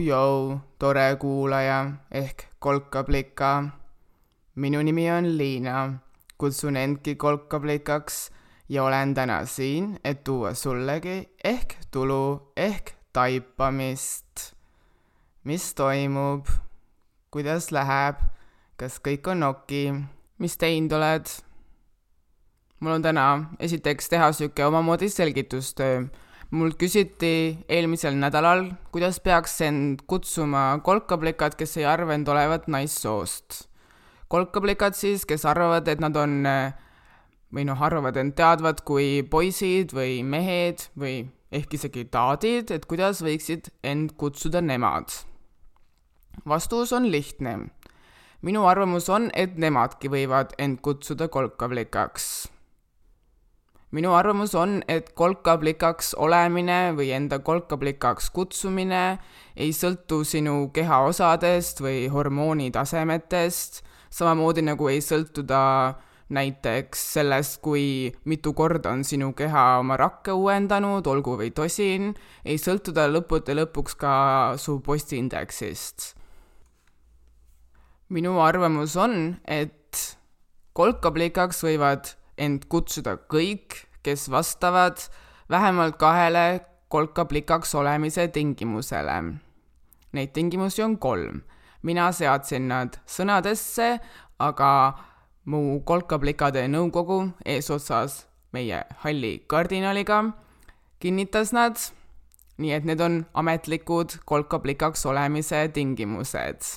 Jou-jou, tore kuulaja ehk kolkablika. minu nimi on Liina, kutsun endki kolkablikaks ja olen täna siin, et tuua sullegi ehk tulu ehk taipamist. mis toimub, kuidas läheb, kas kõik on oki, mis teinud oled? mul on täna esiteks teha sihuke omamoodi selgitustöö mult küsiti eelmisel nädalal, kuidas peaks end kutsuma kolkaplikad, kes ei arva end olevat naissoost. kolkaplikad siis, kes arvavad, et nad on või noh, arvavad end teadvat kui poisid või mehed või ehk isegi taadid, et kuidas võiksid end kutsuda nemad. vastus on lihtne. minu arvamus on, et nemadki võivad end kutsuda kolkaplikaks minu arvamus on, et kolkaplikaks olemine või enda kolkaplikaks kutsumine ei sõltu sinu kehaosadest või hormoonitasemetest, samamoodi nagu ei sõltu ta näiteks sellest, kui mitu korda on sinu keha oma rakke uuendanud, olgu või tosin, ei sõltu ta lõppude lõpuks ka su postiindeksist. minu arvamus on, et kolkaplikaks võivad end kutsuda kõik, kes vastavad vähemalt kahele kolkaplikaks olemise tingimusele. Neid tingimusi on kolm. mina seadsin nad sõnadesse, aga mu kolkaplikade nõukogu eesotsas meie halli kardinaliga kinnitas nad, nii et need on ametlikud kolkaplikaks olemise tingimused.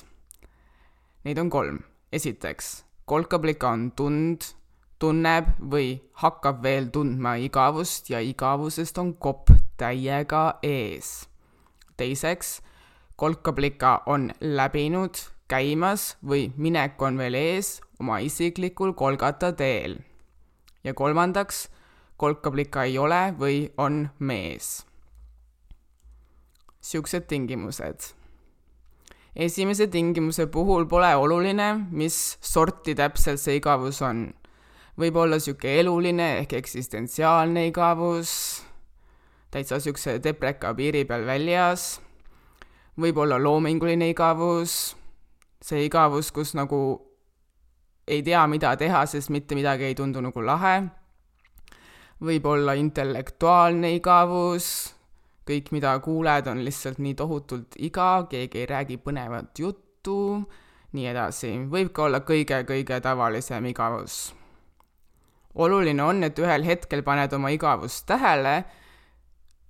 Neid on kolm. esiteks, kolkaplika on tund tunneb või hakkab veel tundma igavust ja igavusest on kopp täiega ees. teiseks, kolkablika on läbinud, käimas või minek on veel ees oma isiklikul kolgata teel. ja kolmandaks, kolkablika ei ole või on mees. siuksed tingimused esimese tingimuse puhul pole oluline, mis sorti täpselt see igavus on võib olla sihuke eluline ehk eksistentsiaalne igavus, täitsa siukse depreka piiri peal väljas, võib olla loominguline igavus, see igavus, kus nagu ei tea, mida teha, sest mitte midagi ei tundu nagu lahe, võib olla intellektuaalne igavus, kõik, mida kuuled, on lihtsalt nii tohutult igav, keegi ei räägi põnevat juttu, nii edasi, võib ka olla kõige-kõige tavalisem igavus oluline on, et ühel hetkel paned oma igavust tähele,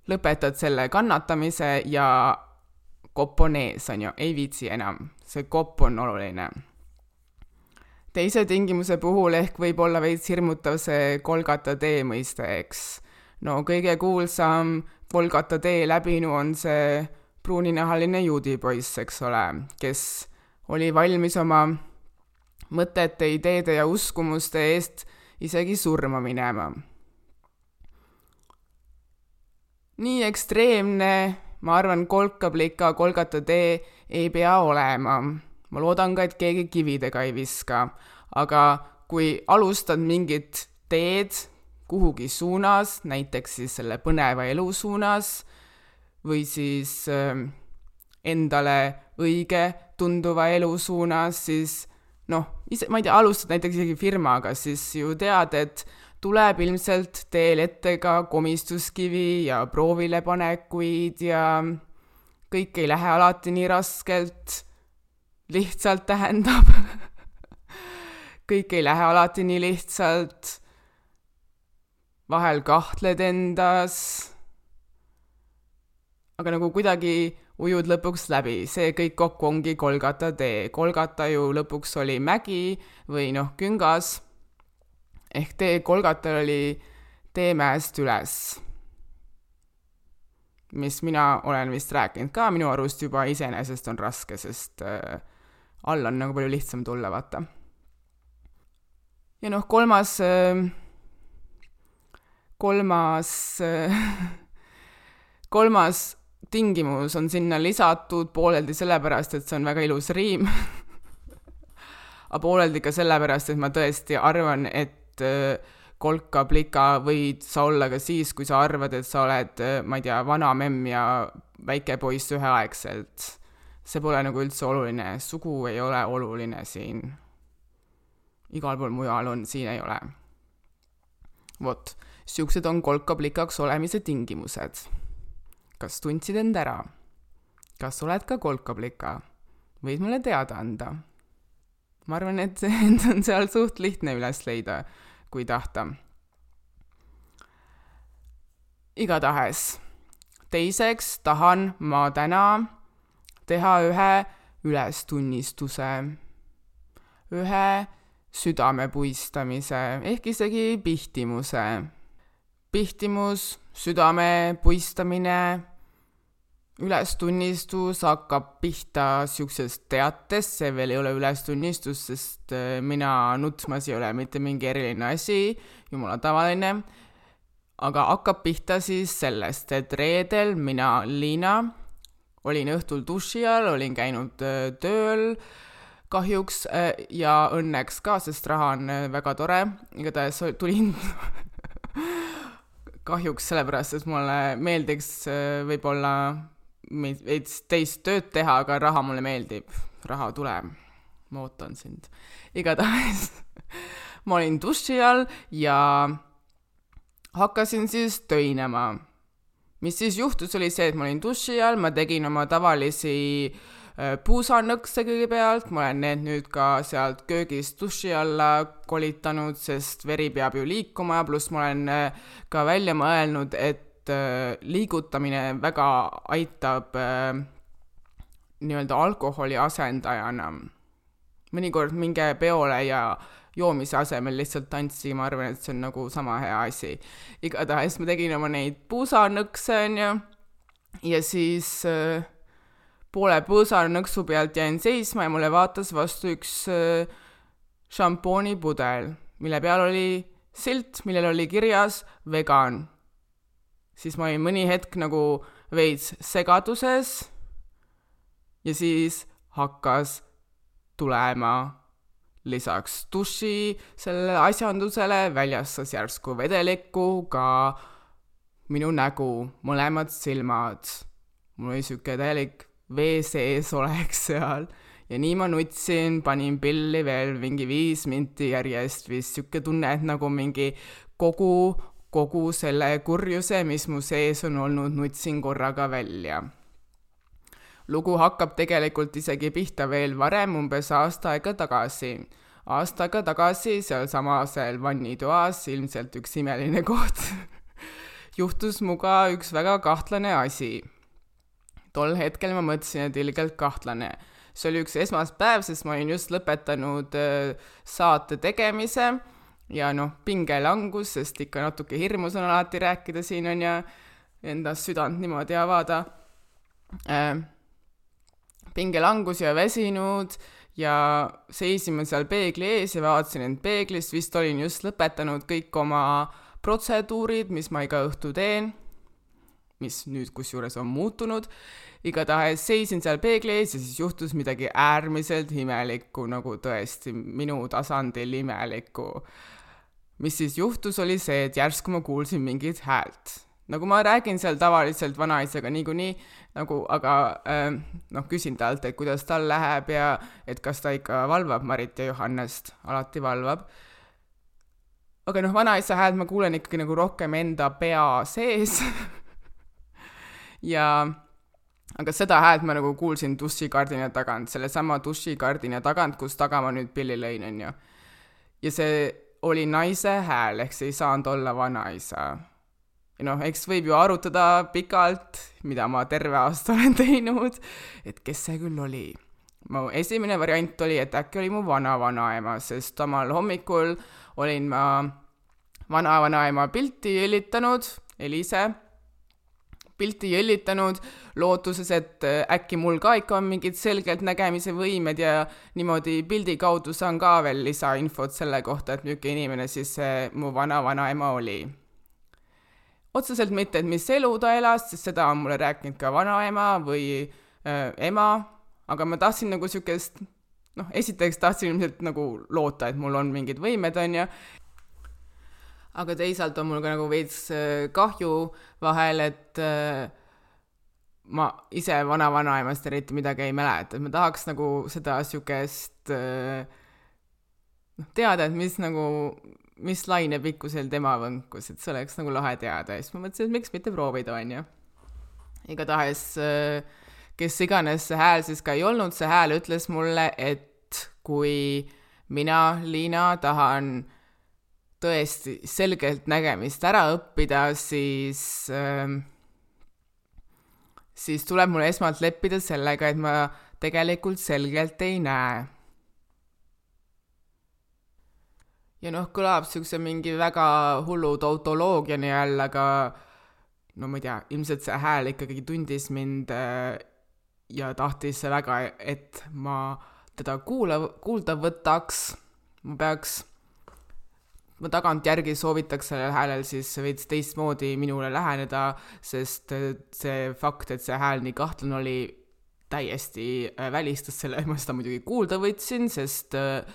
lõpetad selle kannatamise ja kopp on ees, on ju, ei viitsi enam, see kopp on oluline. teise tingimuse puhul ehk võib olla veits hirmutav see Kolgata tee mõiste, eks. no kõige kuulsam Kolgata tee läbinu on see pruuninahaline juudipoiss, eks ole, kes oli valmis oma mõtete, ideede ja uskumuste eest isegi surma minema. nii ekstreemne, ma arvan, kolkablika, kolgata tee ei pea olema. ma loodan ka, et keegi kividega ei viska, aga kui alustad mingit teed kuhugi suunas, näiteks siis selle põneva elu suunas, või siis äh, endale õige tunduva elu suunas, siis noh, ise, ma ei tea, alustad näiteks isegi firmaga, siis ju tead, et tuleb ilmselt teel ette ka komistuskivi ja proovilepanekuid ja kõik ei lähe alati nii raskelt, lihtsalt tähendab kõik ei lähe alati nii lihtsalt, vahel kahtled endas, aga nagu kuidagi ujud lõpuks läbi, see kõik kokku ongi Kolgata tee. Kolgata ju lõpuks oli mägi või noh, küngas. ehk tee Kolgatal oli teemäest üles. mis mina olen vist rääkinud ka, minu arust juba iseenesest on raske, sest äh, alla on nagu palju lihtsam tulla, vaata. ja noh, kolmas äh,, kolmas äh, kolmas tingimus on sinna lisatud pooleldi sellepärast, et see on väga ilus riim aga pooleldi ka sellepärast, et ma tõesti arvan, et äh, kolka-plika võid sa olla ka siis, kui sa arvad, et sa oled, ma ei tea, vana memm ja väike poiss üheaegselt. see pole nagu üldse oluline, sugu ei ole oluline siin. igal pool mujal on, siin ei ole. vot, siuksed on kolka-plikaks olemise tingimused. Kas tundsid end ära? kas oled ka kolka-plika? võid mulle teada anda ma arvan, et end on seal suht lihtne üles leida, kui tahta. igatahes, teiseks tahan ma täna teha ühe ülestunnistuse, ühe südamepuistamise ehk isegi pihtimuse. pihtimus, südame puistamine ülestunnistus hakkab pihta siuksest teatest, see veel ei ole ülestunnistus, sest äh, mina nutmas ei ole mitte mingi eriline asi, jumala tavaline, aga hakkab pihta siis sellest, et reedel mina, Liina, olin õhtul duši all, olin käinud äh, tööl kahjuks äh, ja õnneks ka, sest raha on väga tore, igatahes tulin kahjuks sellepärast, et mulle meeldiks võib-olla veits teist tööd teha, aga raha mulle meeldib, raha tuleb, ma ootan sind. igatahes ma olin duši all ja hakkasin siis töinema. mis siis juhtus, oli see, et ma olin duši all, ma tegin oma tavalisi äh, puusanõkse kõigepealt, ma olen need nüüd ka sealt köögist duši alla kolitanud, sest veri peab ju liikuma, pluss ma olen äh, ka välja mõelnud, et äh, liigutamine väga aitab äh, nii-öelda alkoholi asendajana. mõnikord minge peole ja joomise asemel lihtsalt tantsi, ma arvan, et see on nagu sama hea asi. igatahes ma tegin oma neid puusanõkse, onju, ja siis äh, poole puusanõksu pealt jäin seisma ja mulle vaatas vastu üks äh, šampoonipudel, mille peal oli silt, millel oli kirjas vegan siis ma olin mõni hetk nagu veits segaduses ja siis hakkas tulema lisaks duši sellele asjandusele väljastas järsku vedelikku ka minu nägu, mõlemad silmad. mul oli sihuke täielik vee sees oleks seal ja nii ma nutsin, panin pilli veel mingi viis minti järjest, vist sihuke tunne, et nagu mingi kogu kogu selle kurjuse, mis mu sees on olnud, nutsin korraga välja. lugu hakkab tegelikult isegi pihta veel varem, umbes aasta aega tagasi. aasta aega tagasi sealsamas vannitoas, ilmselt üks imeline koht juhtus muga üks väga kahtlane asi. Tol hetkel ma mõtlesin, et ilgelt kahtlane see oli üks esmaspäev, sest ma olin just lõpetanud äh, saate tegemise ja noh, pingelangus, sest ikka natuke hirmus on alati rääkida siin on ju, endast südant niimoodi avada äh,. pingelangus ja väsinud ja seisime seal peegli ees ja vaatasin end peeglist, vist olin just lõpetanud kõik oma protseduurid, mis ma iga õhtu teen, mis nüüd kusjuures on muutunud, igatahes seisin seal peegli ees ja siis juhtus midagi äärmiselt imelikku, nagu tõesti minu tasandil imelikku mis siis juhtus, oli see, et järsku ma kuulsin mingit häält. nagu ma räägin seal tavaliselt vanaisaga niikuinii, nagu aga äh, noh, küsin talt, et kuidas tal läheb ja et kas ta ikka valvab Marit ja Johannest, alati valvab. aga noh, vanaisa häält ma kuulen ikkagi nagu rohkem enda pea sees ja aga seda häält ma nagu kuulsin dušikardina tagant, sellesama dušikardina tagant, kus taga ma nüüd pilli lõin, onju. ja see oli naise hääl, ehk see ei saanud olla vanaisa. ja noh, eks võib ju arutada pikalt, mida ma terve aasta olen teinud, et kes see küll oli. mu esimene variant oli, et äkki oli mu vana-vanaema, sest omal hommikul olin ma vana-vanaema pilti jälitanud, Elise pilti jõllitanud, lootuses, et äh, äkki mul ka ikka on mingid selgeltnägemise võimed ja niimoodi pildi kaudu saan ka veel lisainfot selle kohta, et niisugune inimene siis see mu vana-vanaema oli. otseselt mitte, et mis elu ta elas, sest seda on mulle rääkinud ka vanaema või äh, ema, aga ma tahtsin nagu niisugust noh, esiteks tahtsin ilmselt nagu loota, et mul on mingid võimed, on ju, aga teisalt on mul ka nagu veits äh, kahju vahel, et äh, ma ise vana-vanaemast eriti midagi ei mäleta, et ma tahaks nagu seda siukest äh, noh, teada, et mis nagu, mis lainepikkusel tema võnkus, et see oleks nagu lahe teada ja siis ma mõtlesin, et miks mitte proovida, onju. igatahes kes iganes see hääl siis ka ei olnud, see hääl ütles mulle, et kui mina, Liina, tahan tõesti selgelt nägemist ära õppida, siis äh, siis tuleb mul esmalt leppida sellega, et ma tegelikult selgelt ei näe. ja noh, kõlab niisuguse mingi väga hullu tautoloogiani jälle, aga no ma ei tea, ilmselt see hääl ikkagi tundis mind äh, ja tahtis väga, et ma teda kuula, kuulda võtaks, ma peaks ma tagantjärgi soovitaks sellel häälel siis veits teistmoodi minule läheneda, sest see fakt, et see hääl nii kahtlane oli, täiesti äh, välistas selle, ma seda muidugi kuulda võtsin, sest äh,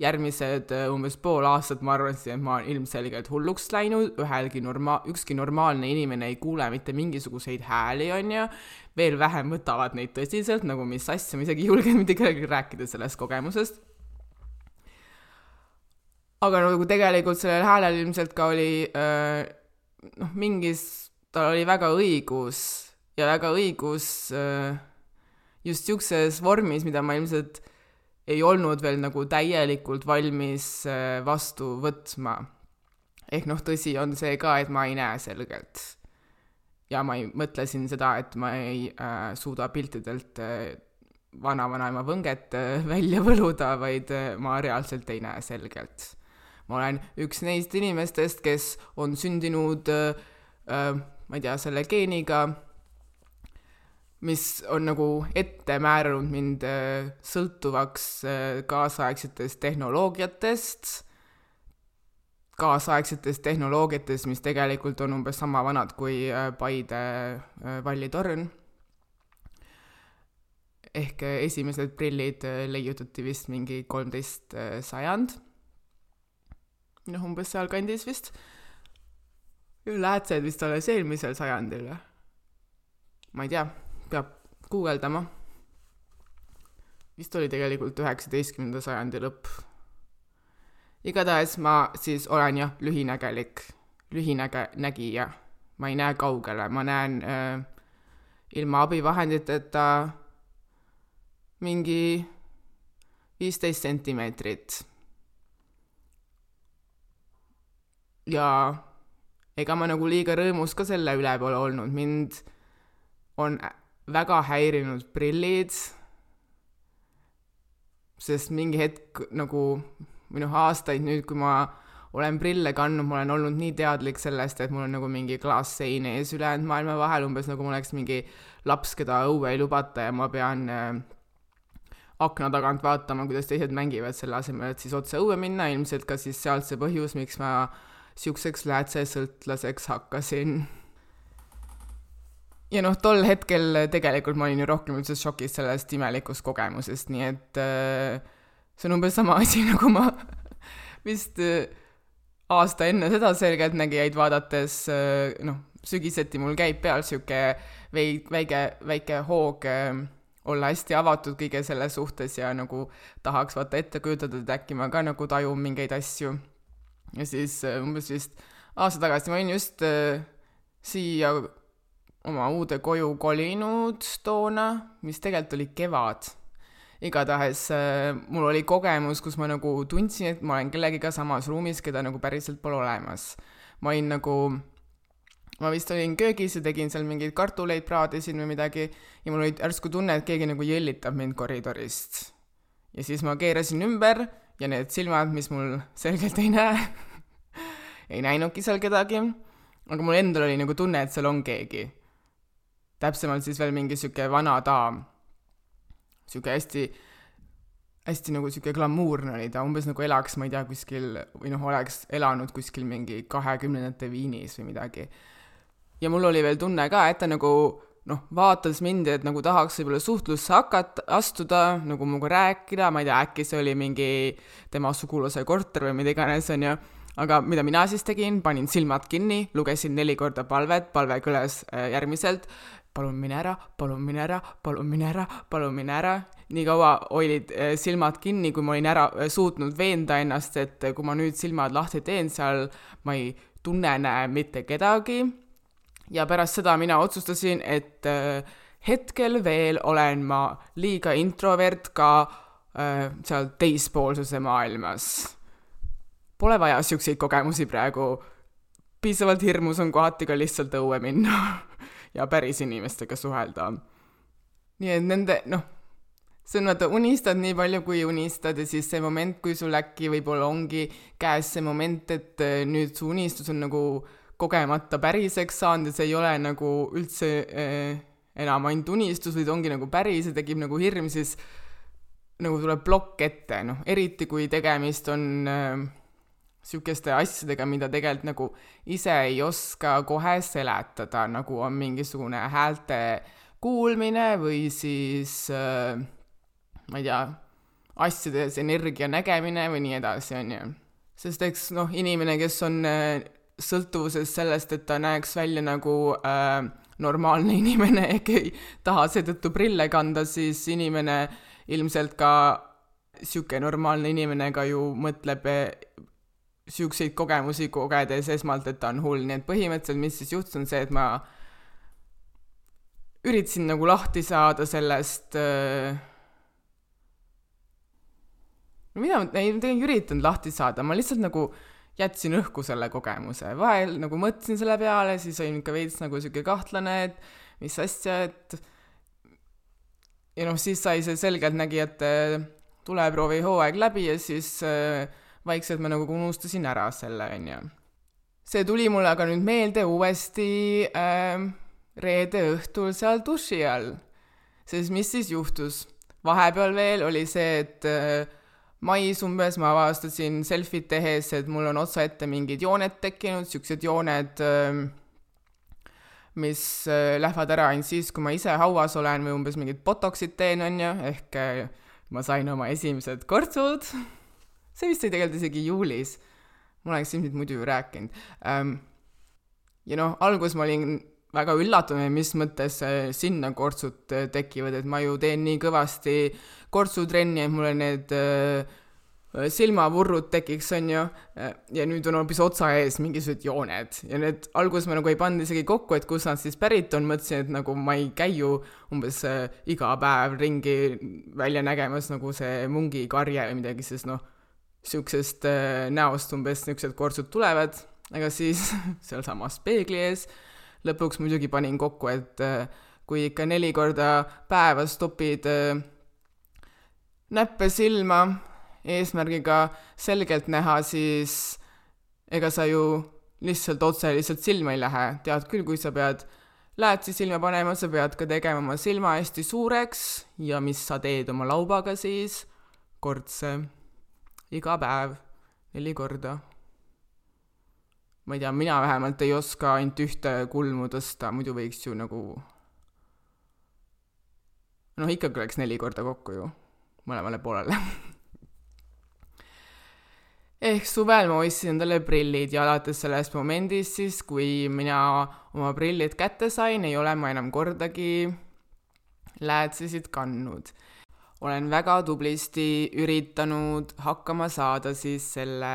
järgmised äh, umbes pool aastat ma arvasin, et ma olen ilmselgelt hulluks läinud, ühelgi norma-, ükski normaalne inimene ei kuule mitte mingisuguseid hääli, on ju, veel vähem võtavad neid tõsiselt, nagu mis asja, ma isegi ei julgenud mitte kellelegi rääkida sellest kogemusest aga nagu tegelikult sellel häälel ilmselt ka oli äh, noh, mingis, tal oli väga õigus ja väga õigus äh, just niisuguses vormis, mida ma ilmselt ei olnud veel nagu täielikult valmis äh, vastu võtma. ehk noh, tõsi on see ka, et ma ei näe selgelt. ja ma ei mõtle siin seda, et ma ei äh, suuda piltidelt äh, vanavanaema võnget äh, välja võluda, vaid äh, ma reaalselt ei näe selgelt ma olen üks neist inimestest, kes on sündinud äh, äh, ma ei tea, selle geeniga, mis on nagu ette määranud mind äh, sõltuvaks äh, kaasaegsetest tehnoloogiatest, kaasaegsetest tehnoloogiatest, mis tegelikult on umbes sama vanad kui äh, Paide äh, vallitorn. ehk äh, esimesed prillid leiutati vist mingi kolmteist sajand noh, umbes sealkandis vist. läätsed vist alles eelmisel sajandil või? ma ei tea, peab guugeldama. vist oli tegelikult üheksateistkümnenda sajandi lõpp. igatahes ma siis olen jah, lühinägelik, lühinäge-, nägija. ma ei näe kaugele, ma näen äh, ilma abivahenditeta mingi viisteist sentimeetrit ja ega ma nagu liiga rõõmus ka selle üle pole olnud, mind on väga häirinud prillid, sest mingi hetk nagu, või noh, aastaid nüüd, kui ma olen prille kandnud, ma olen olnud nii teadlik sellest, et mul on nagu mingi klaassein ees ülejäänud maailma vahel, umbes nagu ma oleks mingi laps, keda õue ei lubata ja ma pean äh, akna tagant vaatama, kuidas teised mängivad, selle asemel, et siis otse õue minna, ilmselt ka siis sealt see põhjus, miks ma siukseks läätsesõltlaseks hakkasin. ja noh, tol hetkel tegelikult ma olin ju rohkem üldse šokis sellest imelikust kogemusest, nii et äh, see on umbes sama asi, nagu ma vist äh, aasta enne seda Selgeltnägijaid vaadates äh, noh, sügiseti mul käib peal sihuke vei-, väike, väike hoog olla hästi avatud kõige selle suhtes ja nagu tahaks vaata ette kujutada, et äkki ma ka nagu tajun mingeid asju ja siis äh, umbes vist aasta tagasi ma olin just äh, siia oma uude koju kolinud toona, mis tegelikult oli kevad. igatahes äh, mul oli kogemus, kus ma nagu tundsin, et ma olen kellegiga samas ruumis, keda nagu päriselt pole olemas. ma olin nagu, ma vist olin köögis ja tegin seal mingeid kartuleid, praadisin või midagi ja mul oli järsku tunne, et keegi nagu jõllitab mind koridorist. ja siis ma keerasin ümber ja need silmad, mis mul selgelt ei näe ei näinudki seal kedagi, aga mul endal oli nagu tunne, et seal on keegi. täpsemalt siis veel mingi sihuke vana daam, sihuke hästi, hästi nagu sihuke glamuurne oli ta, umbes nagu elaks, ma ei tea, kuskil või noh, oleks elanud kuskil mingi kahekümnendate Viinis või midagi. ja mul oli veel tunne ka, et ta nagu noh, vaatas mind, et nagu tahaks võib-olla suhtlusse hakata, astuda, nagu minuga rääkida, ma ei tea, äkki see oli mingi tema sugulase korter või mida iganes, onju, aga mida mina siis tegin, panin silmad kinni, lugesin neli korda palvet, palve kõlas äh, järgmiselt, palun mine ära, palun mine ära, palun mine ära, palun mine ära. nii kaua olid äh, silmad kinni, kui ma olin ära äh, suutnud veenda ennast, et kui ma nüüd silmad lahti teen, seal ma ei tunne, näe mitte kedagi. Ja pärast seda mina otsustasin, et hetkel veel olen ma liiga introvert ka äh, seal teispoolsuse maailmas Pole vaja siukseid kogemusi praegu. piisavalt hirmus on kohati ka lihtsalt õue minna ja päris inimestega suhelda. nii et nende, noh, see on vaata, unistad nii palju, kui unistad ja siis see moment, kui sul äkki võib-olla ongi käes see moment, et äh, nüüd su unistus on nagu kogemata päriseks saanud ja see ei ole nagu üldse äh, enam ainult unistus, vaid ongi nagu päris ja tekib nagu hirm, siis nagu tuleb plokk ette, noh, eriti kui tegemist on äh, sihukeste asjadega, mida tegelikult nagu ise ei oska kohe seletada, nagu on mingisugune häälte kuulmine või siis äh, ma ei tea, asjades energia nägemine või nii edasi, on ju. sest eks noh, inimene, kes on äh, sõltuvuses sellest, et ta näeks välja nagu äh, normaalne inimene ehk ei taha seetõttu prille kanda, siis inimene ilmselt ka sihuke normaalne inimene ka ju mõtleb siukseid kogemusi kogedes esmalt, et ta on hull, nii et põhimõtteliselt, mis siis juhtus, on see, et ma üritasin nagu lahti saada sellest äh... mida ma, ei, ma tegelikult ei üritanud lahti saada, ma lihtsalt nagu jätsin õhku selle kogemuse, vahel nagu mõtlesin selle peale, siis olin ikka veits nagu sihuke kahtlane, et mis asja, et ja noh, siis sai see selgelt nägi, et äh, tuleproovi hooaeg läbi ja siis äh, vaikselt ma nagu unustasin ära selle, onju. see tuli mulle aga nüüd meelde uuesti äh, reede õhtul seal duši all. sest mis siis juhtus? vahepeal veel oli see, et äh, mais umbes ma avastasin selfit tehes, et mul on otsaette mingid jooned tekkinud, siuksed jooned äh, mis äh, lähevad ära ainult siis, kui ma ise hauas olen või umbes mingid botox'id teen, on ju, ehk äh, ma sain oma esimesed kortsud see vist oli tegelikult isegi juulis. ma oleks ilmselt muidu ju rääkinud ähm,. ja noh, alguses ma olin väga üllatunud, mis mõttes äh, sinna kortsud äh, tekivad, et ma ju teen nii kõvasti kortsutrenni, et mulle need äh, silmavurrud tekiks, on ju, äh, ja nüüd on hoopis otsa ees mingisugused jooned. Ja need, alguses ma nagu ei pannud isegi kokku, et kust nad siis pärit on, mõtlesin, et nagu ma ei käi ju umbes äh, iga päev ringi välja nägemas nagu see mungikarje või midagi, sest noh, niisugusest äh, näost umbes niisugused kortsud tulevad, aga siis sealsamas peegli ees lõpuks muidugi panin kokku, et äh, kui ikka neli korda päevas topid äh, näppe silma eesmärgiga selgelt näha, siis ega sa ju lihtsalt otse lihtsalt silma ei lähe, tead küll, kui sa pead läätsi silma panema, sa pead ka tegema oma silma hästi suureks ja mis sa teed oma laubaga siis? kortse iga päev, neli korda. Ma ei tea, mina vähemalt ei oska ainult ühte kulmu tõsta, muidu võiks ju nagu noh, ikkagi oleks neli korda kokku ju, mõlemale poolele. Ehk suvel ma ostsin endale prillid ja alates sellest momendist siis, kui mina oma prillid kätte sain, ei ole ma enam kordagi läätsesid kandnud. Olen väga tublisti üritanud hakkama saada siis selle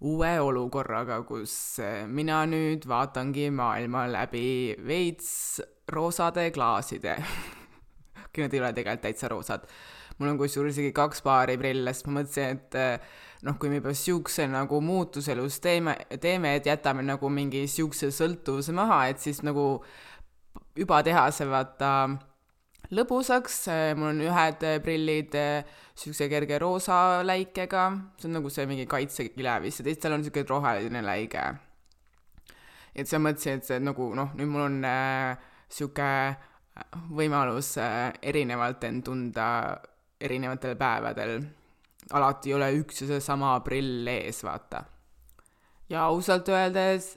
uue olukorraga, kus mina nüüd vaatangi maailma läbi veits roosade klaaside Nad ei ole tegelikult täitsa roosad. mul on kusjuures isegi kaks paari prille, sest ma mõtlesin, et noh, kui me juba siukse nagu muutuse elus teeme, teeme, et jätame nagu mingi siukse sõltuvuse maha, et siis nagu juba teha see vaata lõbusaks, mul on ühed prillid niisuguse kerge roosa läikega, see on nagu see mingi kaitsekilev vist ja teistel on niisugune roheline läige. et siis ma mõtlesin, et see nagu noh, nüüd mul on niisugune äh, võimalus äh, erinevalt end tunda erinevatel päevadel. alati ei ole üks ja seesama prill ees, vaata. ja ausalt öeldes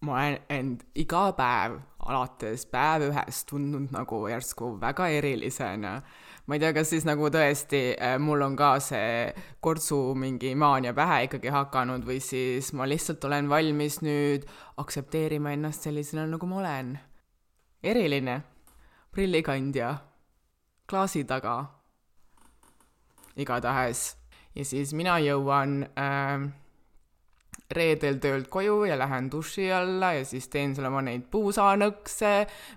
ma olen end iga päev alates päev ühest tundnud nagu järsku väga erilisena. ma ei tea, kas siis nagu tõesti äh, mul on ka see kortsu mingi maania pähe ikkagi hakanud või siis ma lihtsalt olen valmis nüüd aktsepteerima ennast sellisena, nagu ma olen. eriline, prillikandja, klaasi taga, igatahes. ja siis mina jõuan äh, reedel töölt koju ja lähen duši alla ja siis teen seal oma neid puusanõkse,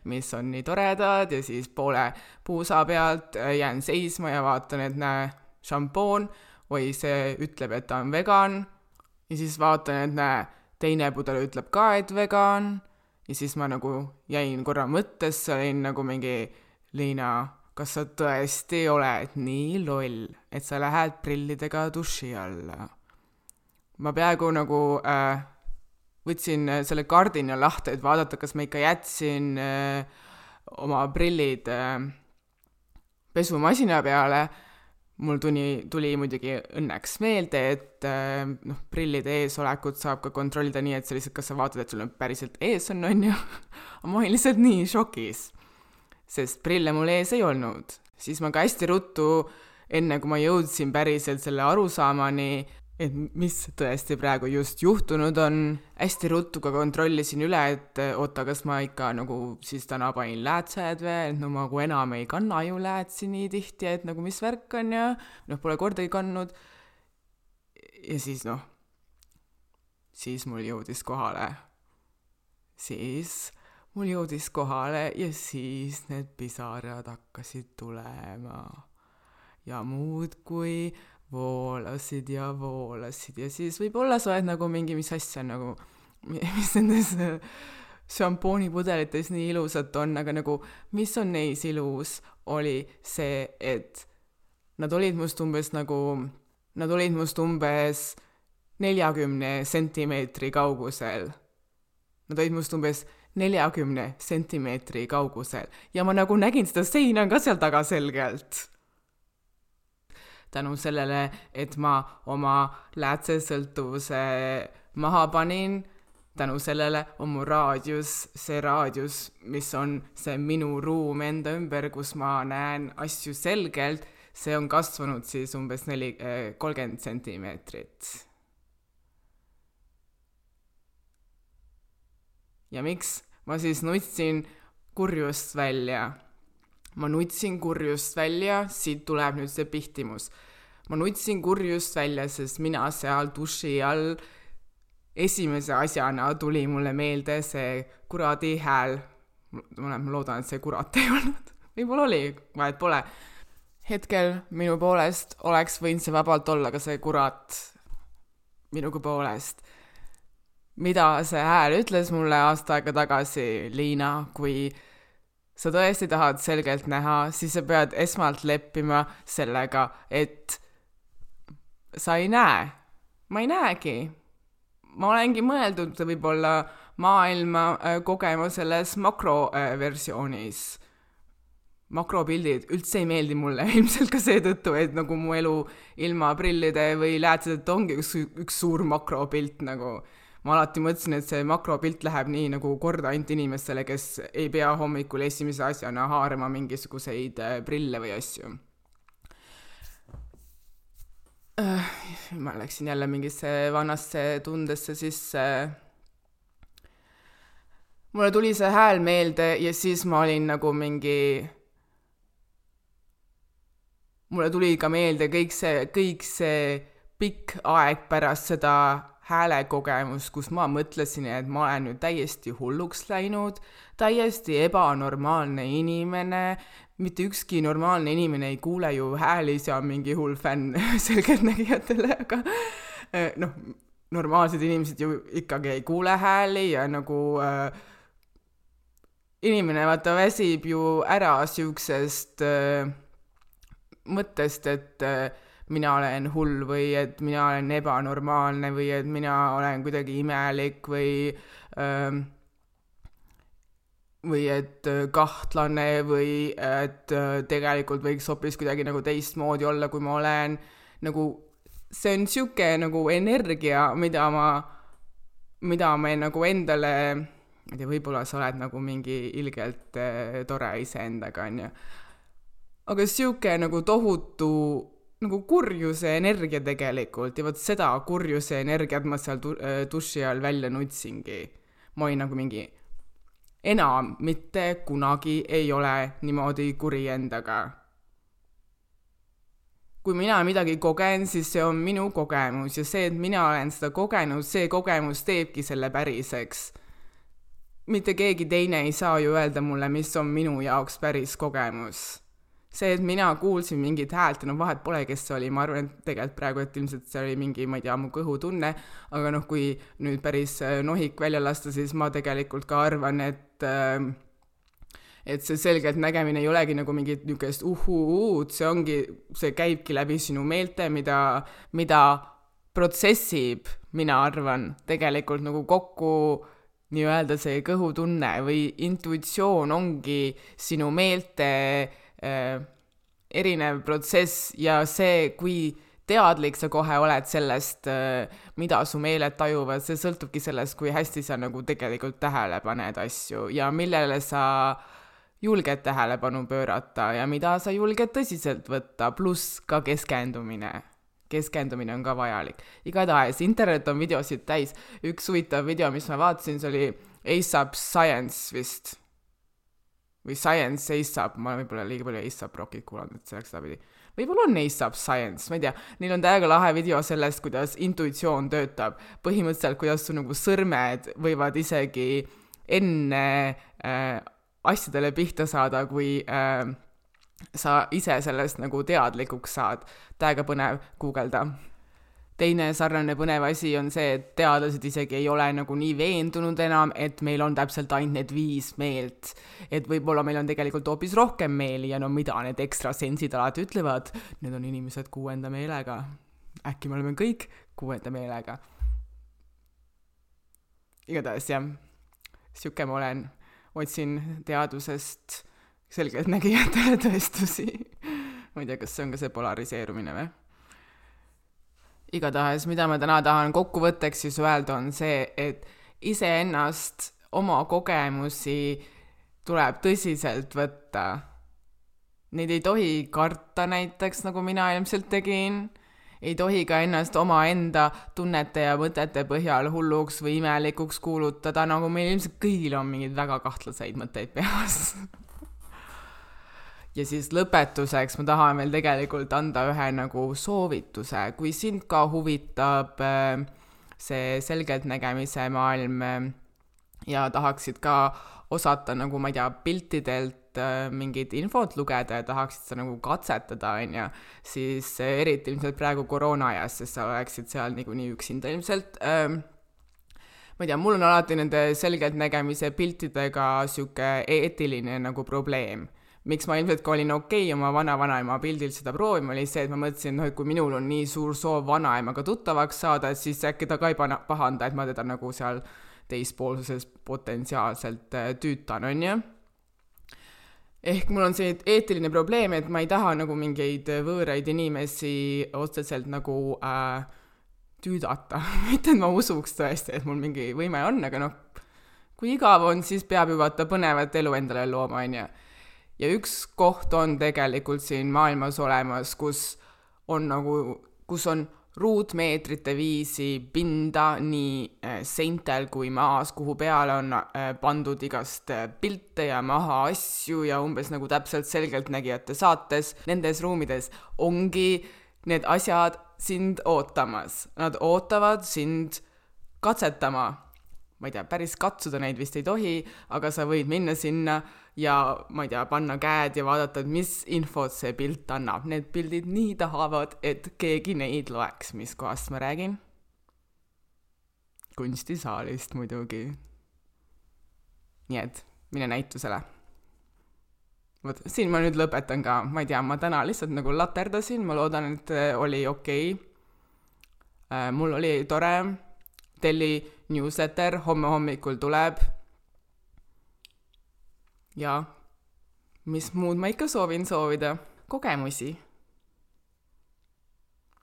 mis on nii toredad ja siis poole puusa pealt äh, jään seisma ja vaatan, et näe, šampoon või see ütleb, et ta on vegan. ja siis vaatan, et näe, teine pudel ütleb ka, et vegan. ja siis ma nagu jäin korra mõttesse, olin nagu mingi, Liina, kas sa tõesti oled nii loll, et sa lähed prillidega duši alla? Ma peaaegu nagu äh, võtsin äh, selle kardina lahti, et vaadata, kas ma ikka jätsin äh, oma prillid äh, pesumasina peale. mul tuli, tuli muidugi õnneks meelde, et äh, noh, prillide eesolekut saab ka kontrollida nii, et sa lihtsalt, kas sa vaatad, et sul on päriselt ees on, on ju. ma olin lihtsalt nii šokis, sest prille mul ees ei olnud. siis ma ka hästi ruttu, enne kui ma jõudsin päriselt selle arusaamani, et mis tõesti praegu just juhtunud on. hästi ruttu ka kontrollisin üle, et oota, kas ma ikka nagu siis täna panin läätsed või, et no ma nagu enam ei kanna ju läätsi nii tihti, et nagu mis värk on ja noh, pole kordagi kandnud. ja siis noh, siis mul jõudis kohale, siis mul jõudis kohale ja siis need pisarad hakkasid tulema ja muudkui voolasid ja voolasid. Ja siis võib-olla sa oled nagu mingi, mis asja nagu, mis nendes äh, šampoonipudelites nii ilusat on, aga nagu mis on neis ilus, oli see, et nad olid must umbes nagu, nad olid must umbes neljakümne sentimeetri kaugusel. Nad olid must umbes neljakümne sentimeetri kaugusel. Ja ma nagu nägin seda seina ka seal taga selgelt tänu sellele, et ma oma läätsesõltuvuse maha panin, tänu sellele on mu raadius, see raadius, mis on see minu ruum enda ümber, kus ma näen asju selgelt, see on kasvanud siis umbes neli, eh, kolmkümmend sentimeetrit. ja miks? Ma siis nutsin kurjust välja ma nutsin kurjust välja, siit tuleb nüüd see pihtimus. ma nutsin kurjust välja, sest mina seal duši all esimese asjana tuli mulle meelde see kuradi hääl. ma loodan, et see kurat ei olnud, võib-olla oli, vahet pole. hetkel minu poolest oleks võinud see vabalt olla ka see kurat minuga poolest mida see hääl ütles mulle aasta aega tagasi, Liina, kui sa tõesti tahad selgelt näha, siis sa pead esmalt leppima sellega, et sa ei näe. ma ei näegi. ma olengi mõeldud võib-olla maailma äh, kogema selles makroversioonis äh,. makropildid üldse ei meeldi mulle ilmselt ka seetõttu, et nagu mu elu ilma prillide või läätsedeta ongi üks, üks suur makropilt nagu ma alati mõtlesin, et see makropilt läheb nii nagu korda ainult inimestele, kes ei pea hommikul esimese asjana haarama mingisuguseid äh, prille või asju äh,. ma läksin jälle mingisse vanasse tundesse sisse. mulle tuli see hääl meelde ja siis ma olin nagu mingi mulle tuli ka meelde kõik see, kõik see pikk aeg pärast seda häälekogemus, kus ma mõtlesin, et ma olen nüüd täiesti hulluks läinud, täiesti ebanormaalne inimene, mitte ükski normaalne inimene ei kuule ju hääli, see on mingi hull fänn selgeltnägijatele, aga eh, noh, normaalsed inimesed ju ikkagi ei kuule hääli ja nagu äh, inimene vaata väsib ju ära siuksest äh, mõttest, et äh, mina olen hull või et mina olen ebanormaalne või et mina olen kuidagi imelik või ähm, või et äh, kahtlane või et äh, tegelikult võiks hoopis kuidagi nagu teistmoodi olla, kui ma olen. nagu see on sihuke nagu energia, mida ma, mida me nagu endale ma ei tea, võib-olla sa oled nagu mingi ilgelt äh, tore iseendaga, onju. aga sihuke nagu tohutu nagu kurjuse energia tegelikult ja vot seda kurjuse energiat ma seal tu-, äh, duši all välja nutsingi. ma olin nagu mingi, enam mitte kunagi ei ole niimoodi kuri endaga kui mina midagi kogen, siis see on minu kogemus ja see, et mina olen seda kogenud, see kogemus teebki selle päriseks. mitte keegi teine ei saa ju öelda mulle, mis on minu jaoks päris kogemus. See, et mina kuulsin mingit häält ja no vahet pole, kes see oli, ma arvan, et tegelikult praegu, et ilmselt see oli mingi, ma ei tea, mu kõhutunne, aga noh, kui nüüd päris äh, nohik välja lasta, siis ma tegelikult ka arvan, et äh, et see selgelt nägemine ei olegi nagu mingit niisugust uhuuud, see ongi, see käibki läbi sinu meelte, mida, mida protsessib, mina arvan, tegelikult nagu kokku nii-öelda see kõhutunne või intuitsioon ongi sinu meelte äh, erinev protsess ja see, kui teadlik sa kohe oled sellest, äh, mida su meeled tajuvad, see sõltubki sellest, kui hästi sa nagu tegelikult tähele paned asju ja millele sa äh, julged tähelepanu pöörata ja mida sa julged tõsiselt võtta, pluss ka keskendumine. keskendumine on ka vajalik. igatahes internet on videosid täis. üks huvitav video, mis ma vaatasin, see oli ASAP Science vist. Või Science ASAP, ma võib-olla liiga palju ASAP Rockit kuulanud, et see läks sedapidi. võib-olla on ASAP Science, ma ei tea, neil on täiega lahe video sellest, kuidas intuitsioon töötab. põhimõtteliselt, kuidas su nagu sõrmed võivad isegi enne äh, asjadele pihta saada, kui äh, sa ise sellest nagu teadlikuks saad. täiega põnev guugelda. Teine sarnane põnev asi on see, et teadlased isegi ei ole nagu nii veendunud enam, et meil on täpselt ainult need viis meelt. et võib-olla meil on tegelikult hoopis rohkem meeli ja no mida need ekstrasensid alati ütlevad, need on inimesed kuuenda meelega. äkki me oleme kõik kuuenda meelega. igatahes jah, sihuke ma olen otsin teadusest selgeltnägijatele tõestusi ma ei tea, kas see on ka see polariseerumine või? Igatahes, mida ma täna tahan kokkuvõtteks siis öelda, on see, et iseennast, oma kogemusi tuleb tõsiselt võtta. Neid ei tohi karta näiteks, nagu mina ilmselt tegin ei tohi ka ennast omaenda tunnete ja mõtete põhjal hulluks või imelikuks kuulutada, nagu meil ilmselt kõigil on mingeid väga kahtlaseid mõtteid peas ja siis lõpetuseks ma tahan veel tegelikult anda ühe nagu soovituse, kui sind ka huvitab äh, see selgeltnägemise maailm äh, ja tahaksid ka osata nagu ma ei tea, piltidelt äh, mingit infot lugeda ja tahaksid sa nagu katsetada, on ju, siis eriti ilmselt praegu koroona ajas, sest sa oleksid seal niikuinii üksinda ilmselt ähm,. ma ei tea, mul on alati nende selgeltnägemise piltidega sihuke eetiline nagu probleem miks ma ilmselt ka olin okei okay oma vana-vanaema pildil seda proovima, oli see, et ma mõtlesin, noh, et kui minul on nii suur soov vanaemaga tuttavaks saada, et siis äkki ta ka ei pana, pahanda, et ma teda nagu seal teispoolsuses potentsiaalselt äh, tüütan, on ju ehk mul on see eetiline probleem, et ma ei taha nagu mingeid võõraid inimesi otseselt nagu äh, tüüdata mitte et ma usuks tõesti, et mul mingi võime on, aga noh, kui igav on, siis peab ju vaata põnevat elu endale looma, on ju. Ja üks koht on tegelikult siin maailmas olemas, kus on nagu, kus on ruutmeetrite viisi pinda nii äh, seintel kui maas, kuhu peale on äh, pandud igast äh, pilte ja maha asju ja umbes nagu täpselt selgeltnägijate saates, nendes ruumides ongi need asjad sind ootamas, nad ootavad sind katsetama. Ma ei tea, päris katsuda neid vist ei tohi, aga sa võid minna sinna ja ma ei tea, panna käed ja vaadata, et mis infot see pilt annab. Need pildid nii tahavad, et keegi neid loeks, mis kohast ma räägin. kunstisaalist muidugi. nii et mine näitusele. vot siin ma nüüd lõpetan ka, ma ei tea, ma täna lihtsalt nagu laterdasin, ma loodan, et äh, oli okei okay.. Äh, mul oli tore, telli newsletter homme hommikul tuleb ja mis muud ma ikka soovin soovida, kogemusi.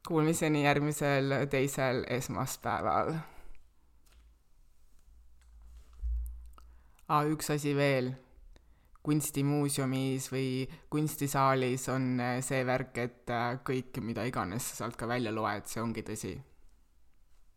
Kuulmiseni järgmisel teisel esmaspäeval aa, üks asi veel. kunstimuuseumis või kunstisaalis on äh, see värk, et äh, kõik, mida iganes sa sealt ka välja loed, see ongi tõsi